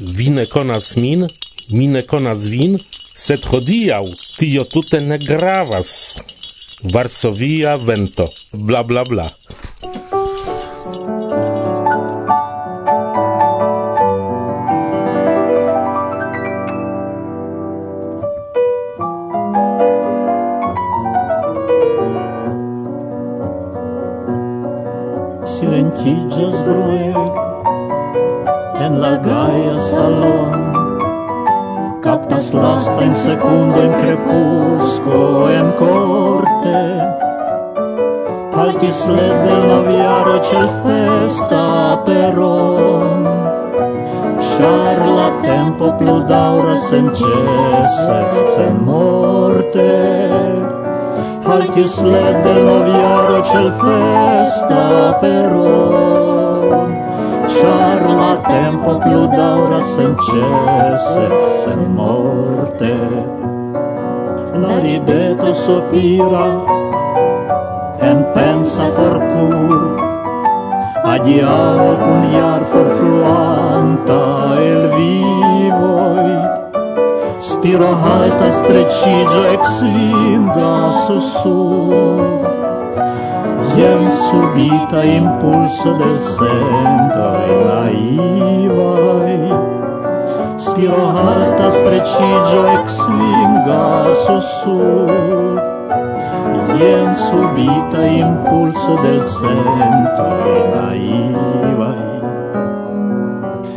vi ne conas min, mi ne conas vin, sed hodiau tio tute ne gravas. Varsovia vento, bla bla bla. Manchis led del noviaro cel festa però Char la tempo plu daura sen cesse, sen morte. La rideto sopira en pensa forcur Adiao cun iar forfluanta el via Spiro halta strecigio ex vinga susur. Iem subita impulso del sentoi naivai. Spiro alta strecigio ex vinga susur. Iem subita impulso del sentoi naivai.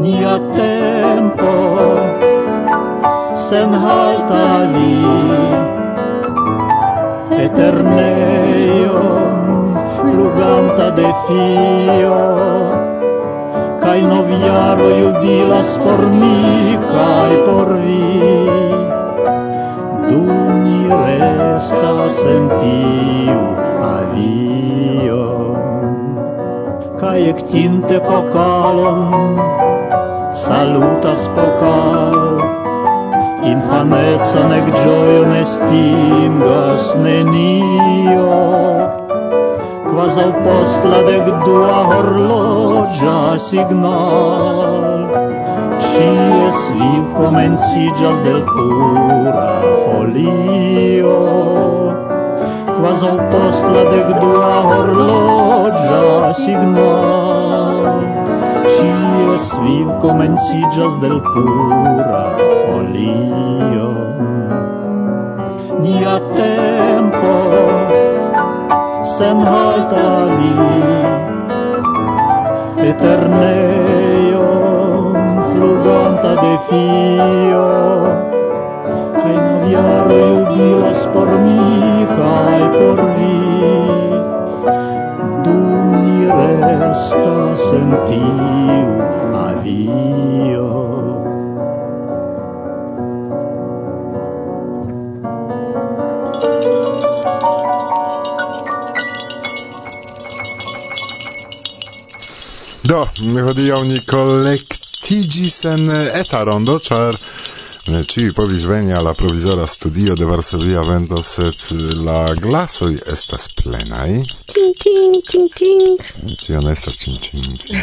Nia tempo semhalta vi Eterneio fluganta de fio Kaj noviaro jubilas por mi kaj por vi. Duni restas en tiu avio Kaj ectinte pokalon salutas pokal infaneca nec gioio ne stingas nenio quasau post la dec dua horlogia signal. Cies viv comencigas del pura folio. Quasau post la dec dua horlogia signal. Cies viv comencigas del pura folio. Nia tempo sem halta vi. Eterneio flugonta de fio. Kai noviaro jubilas por mi kai por vi. festa sentiu avvio. Do, hodijo ni kolektivno. Tigisen etarondo, čar Ne ci povis veni alla provizora studio de Varsovia vento, sed eh, la glasoi estas plenai. Cin, cin, cin, cin. Eh, tio ne estas cin, cin, cin.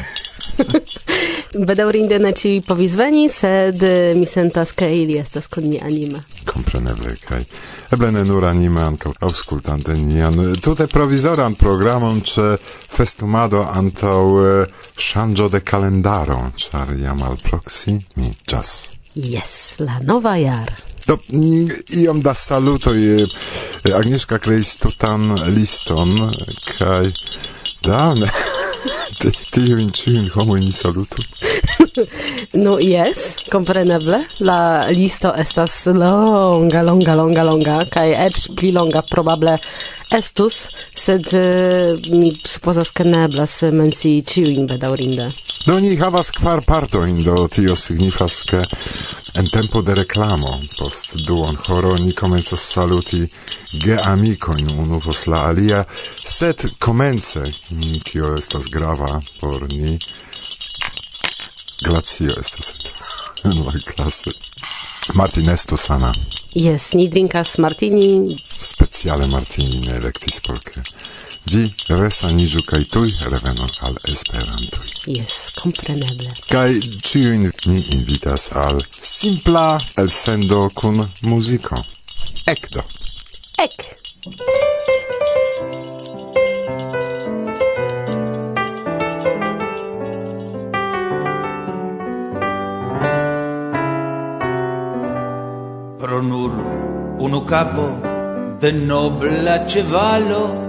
Bedaurinde ne ci povis veni, sed eh, mi sentas che ili estas con ni anima. Compreneble, kai. Eble ne nur anime, anco auscultante nian. Tute provisoran programon ce festumado antau eh, shangio de calendaro, char jam al proximi, czas. Yes, la nova jar. Do, mm, iom da salutoj. eh, Agnieszka kreis tutan liston, kaj dane, tiujn ĉiujn homojn salutu. No, yes, compreneble. La listo estas longa, longa, longa, longa, kai ecz pli longa probable estus, sed eh, mi supposas ke ne eblas mencii ciuin bedaŭrinde. No, ni havas kvar partojn, do tio signifas, ke En tempo de reclamo, post duon horo, ni comencos saluti ge amicoin unu pos la alia, sed comence, kio estas grava por ni, glacio estas en la classe. Martin estu sana. Yes, ni drinkas martini. Speciale martini ne electis, porque vi resaniĝu kaj tuj revenu al Esperanto. Yes, kompreneble. Kaj ĉiujn ni invitas al simpla elsendo kun muziko. Ekdo. Ek. Pro nur unu capo de nobla cevalo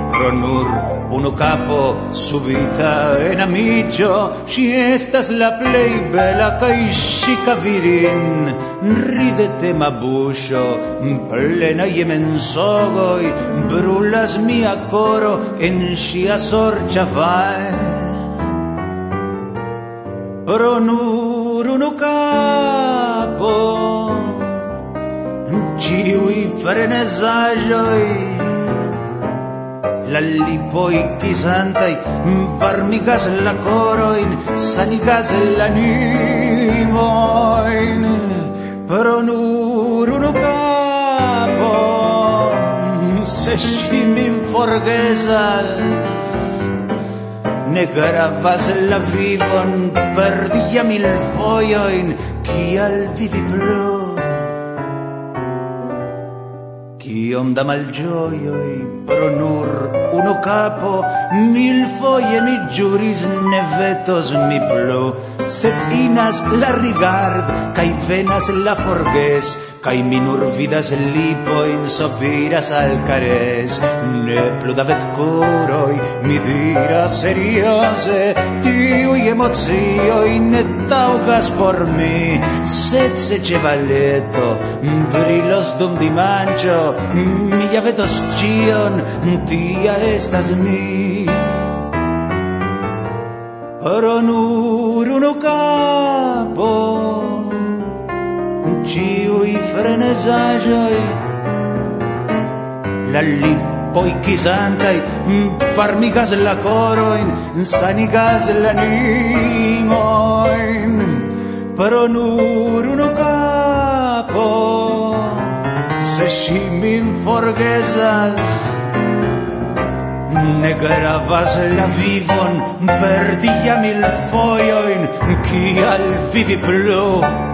pro nur unu capo subita en amicio si estas la plei bela kai chica virin ridete ma buscio plena je mensogoi. Brulas mia coro en sia sorcia vai. Pro nur unu capo Ciui frenesajoi la lipoi kisantai varmigas la coroin sanigas la nimoin nur unu capo se si mi forgesas ne gravas la vivon perdia mil foioin kial vivi plu Iom da malgioioi pro nur uno capo Mil foie mi giuris ne vetos mi plu sed inas la rigard kai venas la forges kai mi nur vidas lipojn sopiras al cares. Ne plu da vetkoroj mi seriose tiu i emozio in taugas por mi. Sed se ĉe valeto brilos dum dimanĉo mi ja vedos cion tia estas mi. Pero nu bruno capo ciui frenesajoi la lippoi chisantai farmigas la coroin sanigas la nimoin però nur uno capo se scimin forgesas ne gravas la vivon per dia mil foioin, kial vivi plu.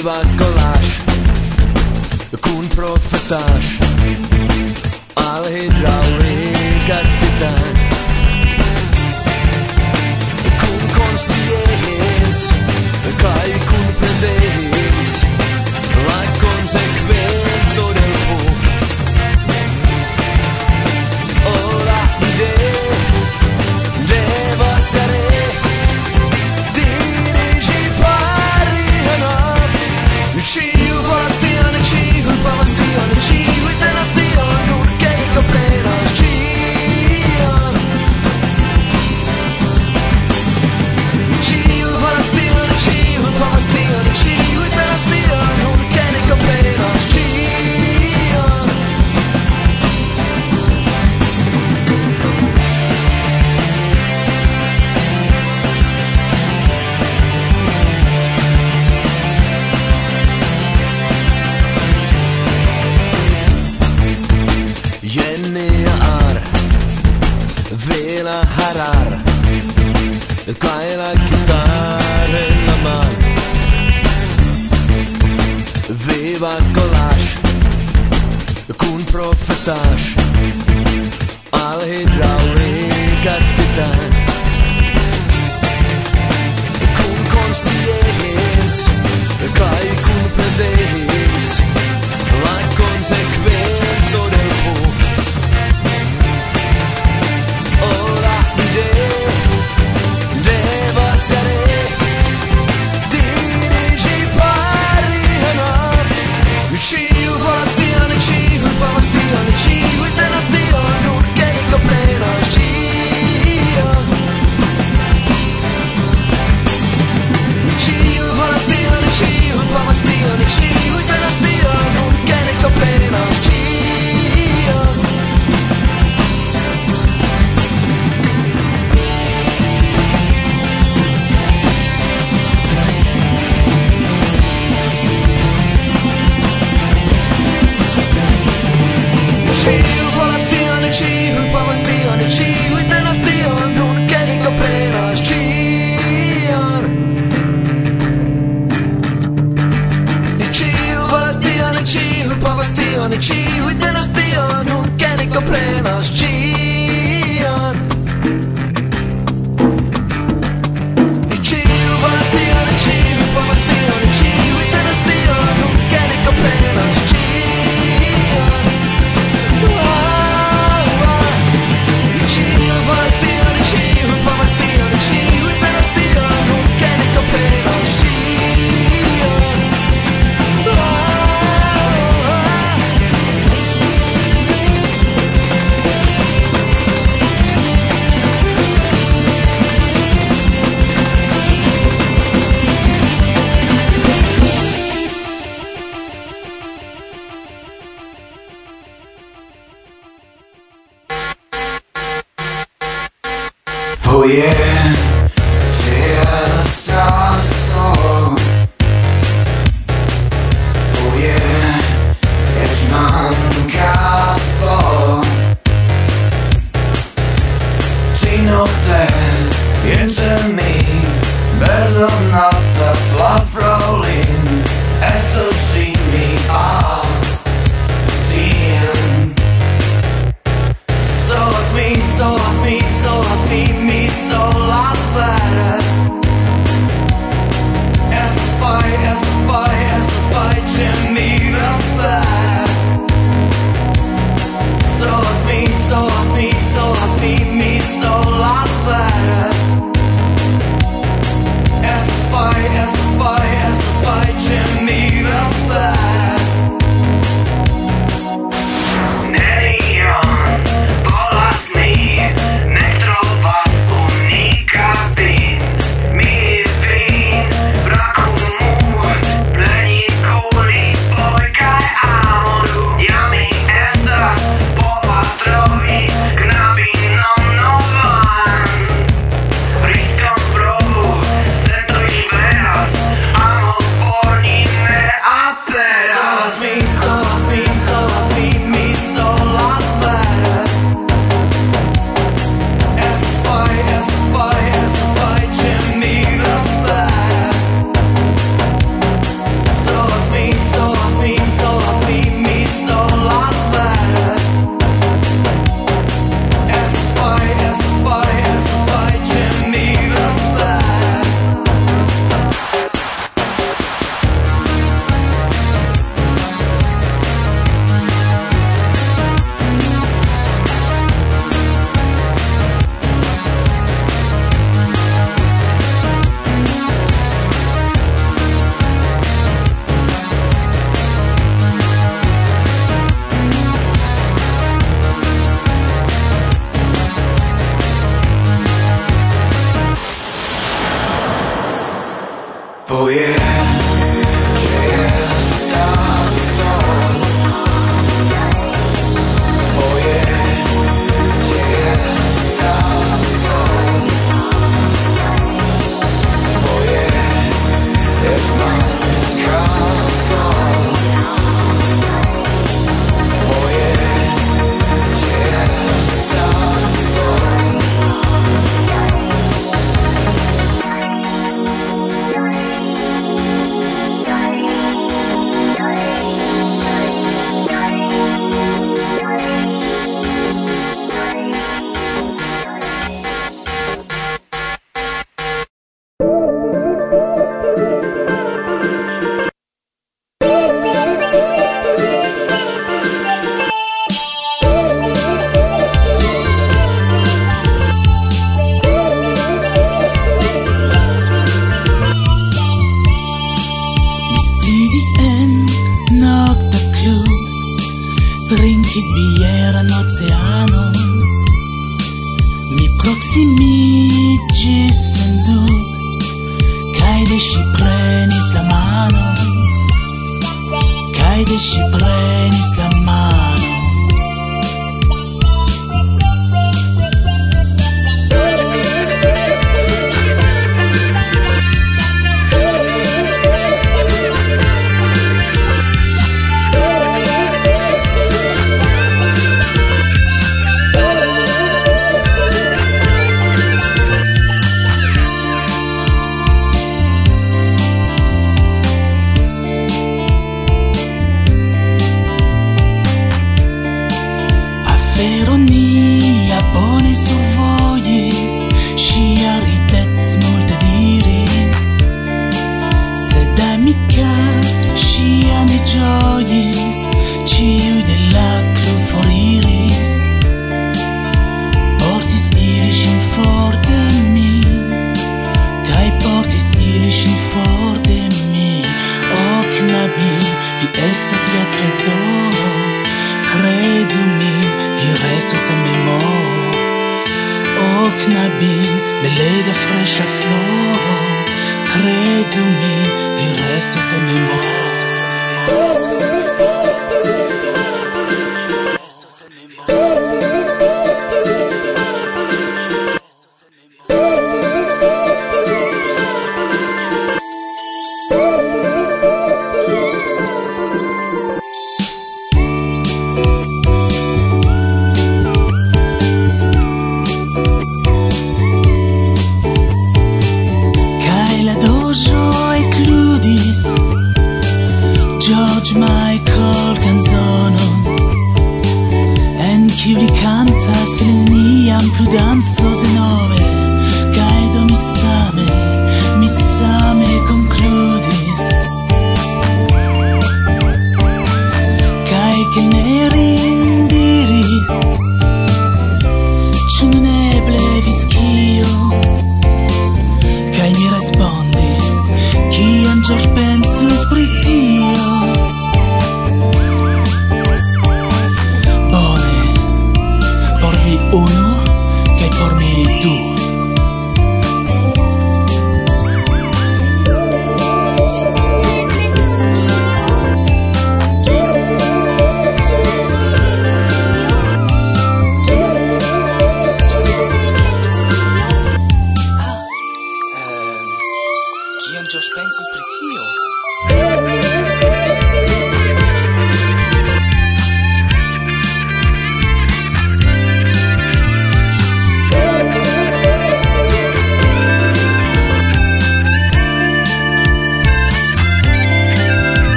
viva collage Cun profetash Al hidraulica titan. Cun consciens Kai cun presens La consequenzo del por Ora de Deva serena cae la chitarra in la mano. Viva collage Cun profetage. Al hidraulica titan. Cun constienz Cae cun presens. La consequenza Uno que por mí tú.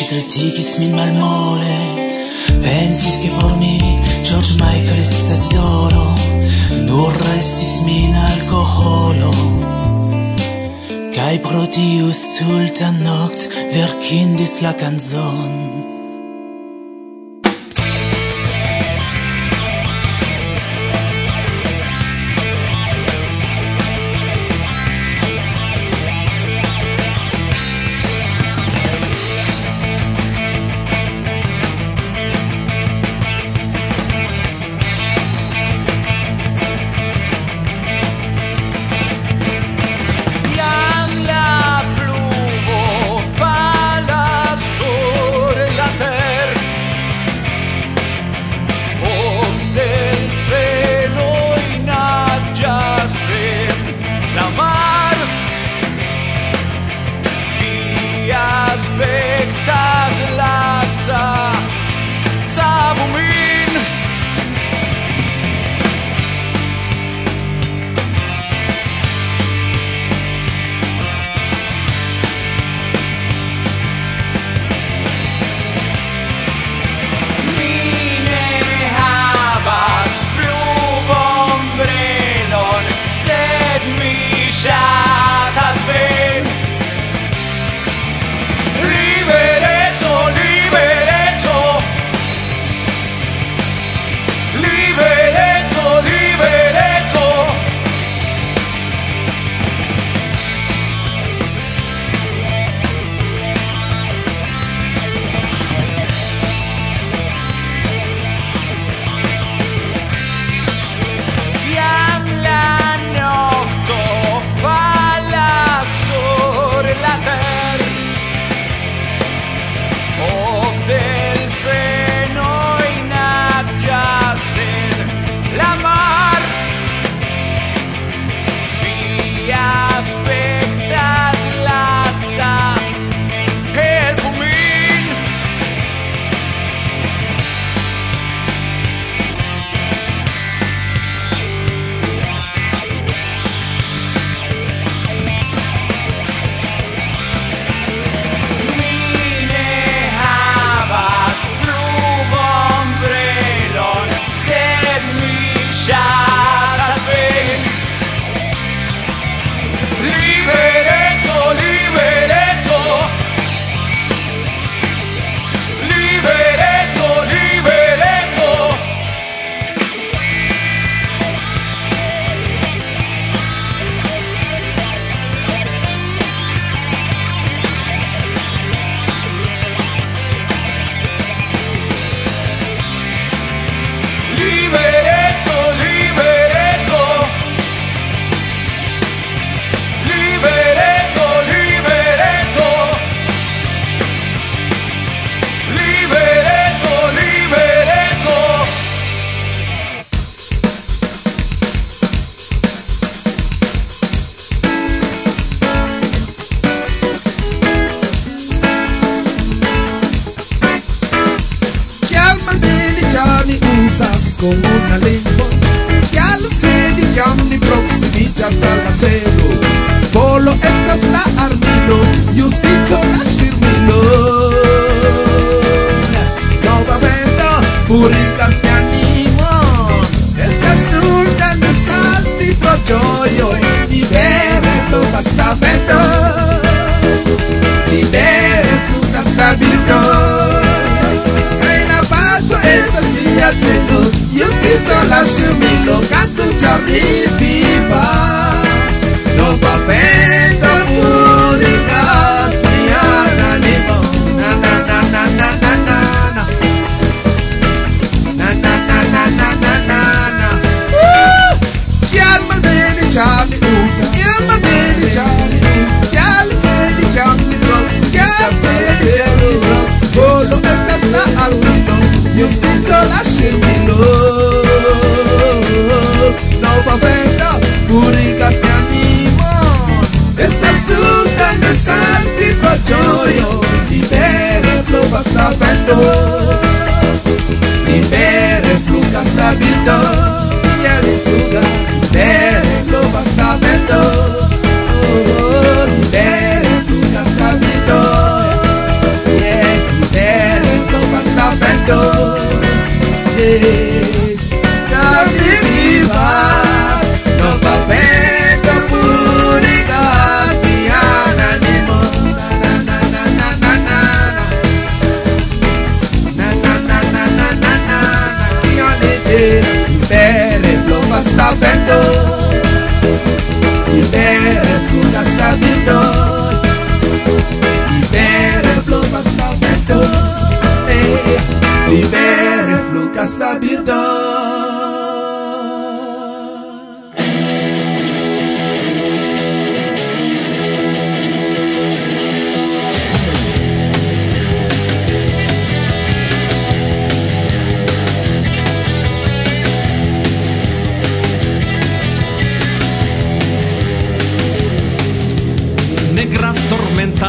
Ci criticis min malmole Pensis che por mi George Michael estas idolo Nur restis min alcoholo Kai pro tiu stulta noct Verkindis la canzon.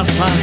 passar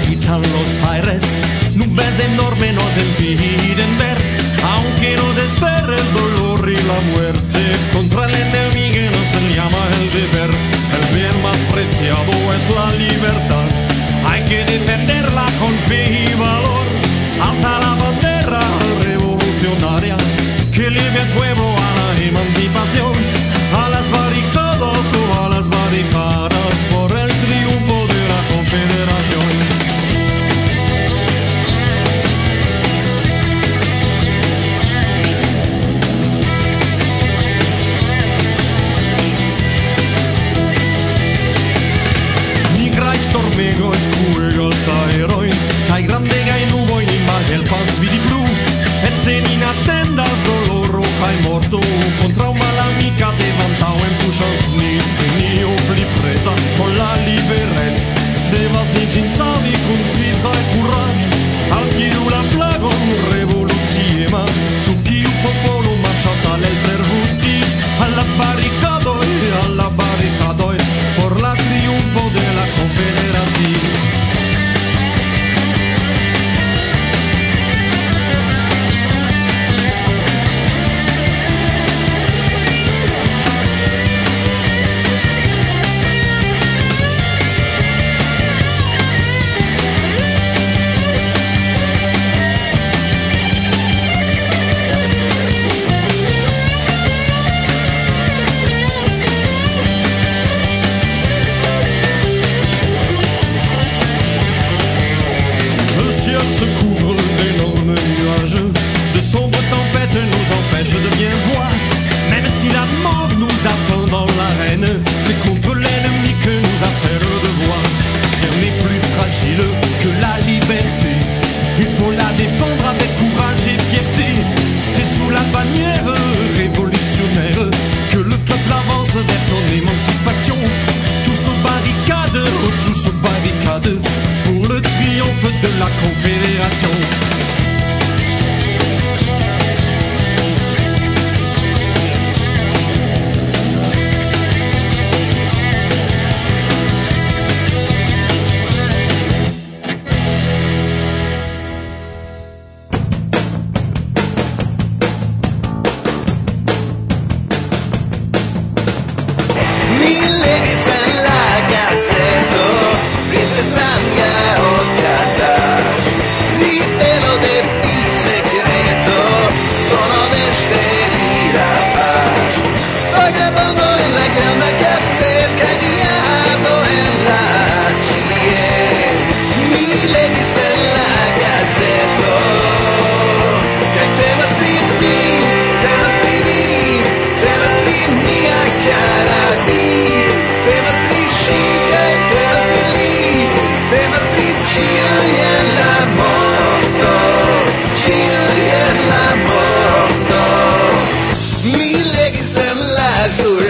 azul.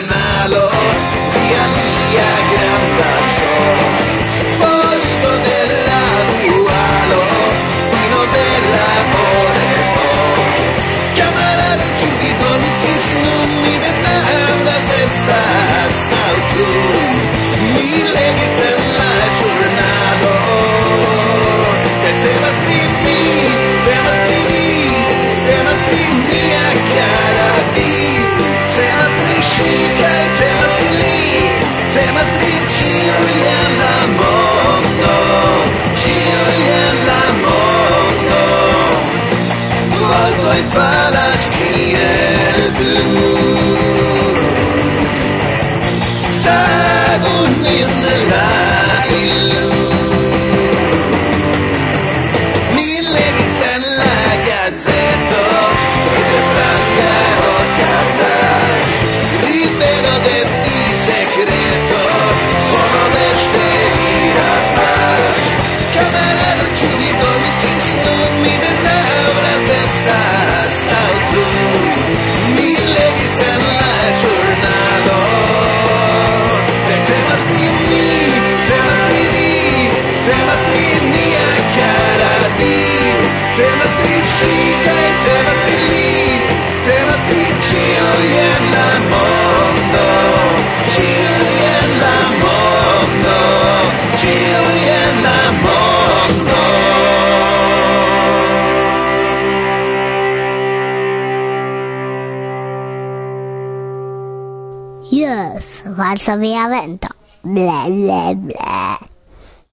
salsa via vento. Ble, ble, ble.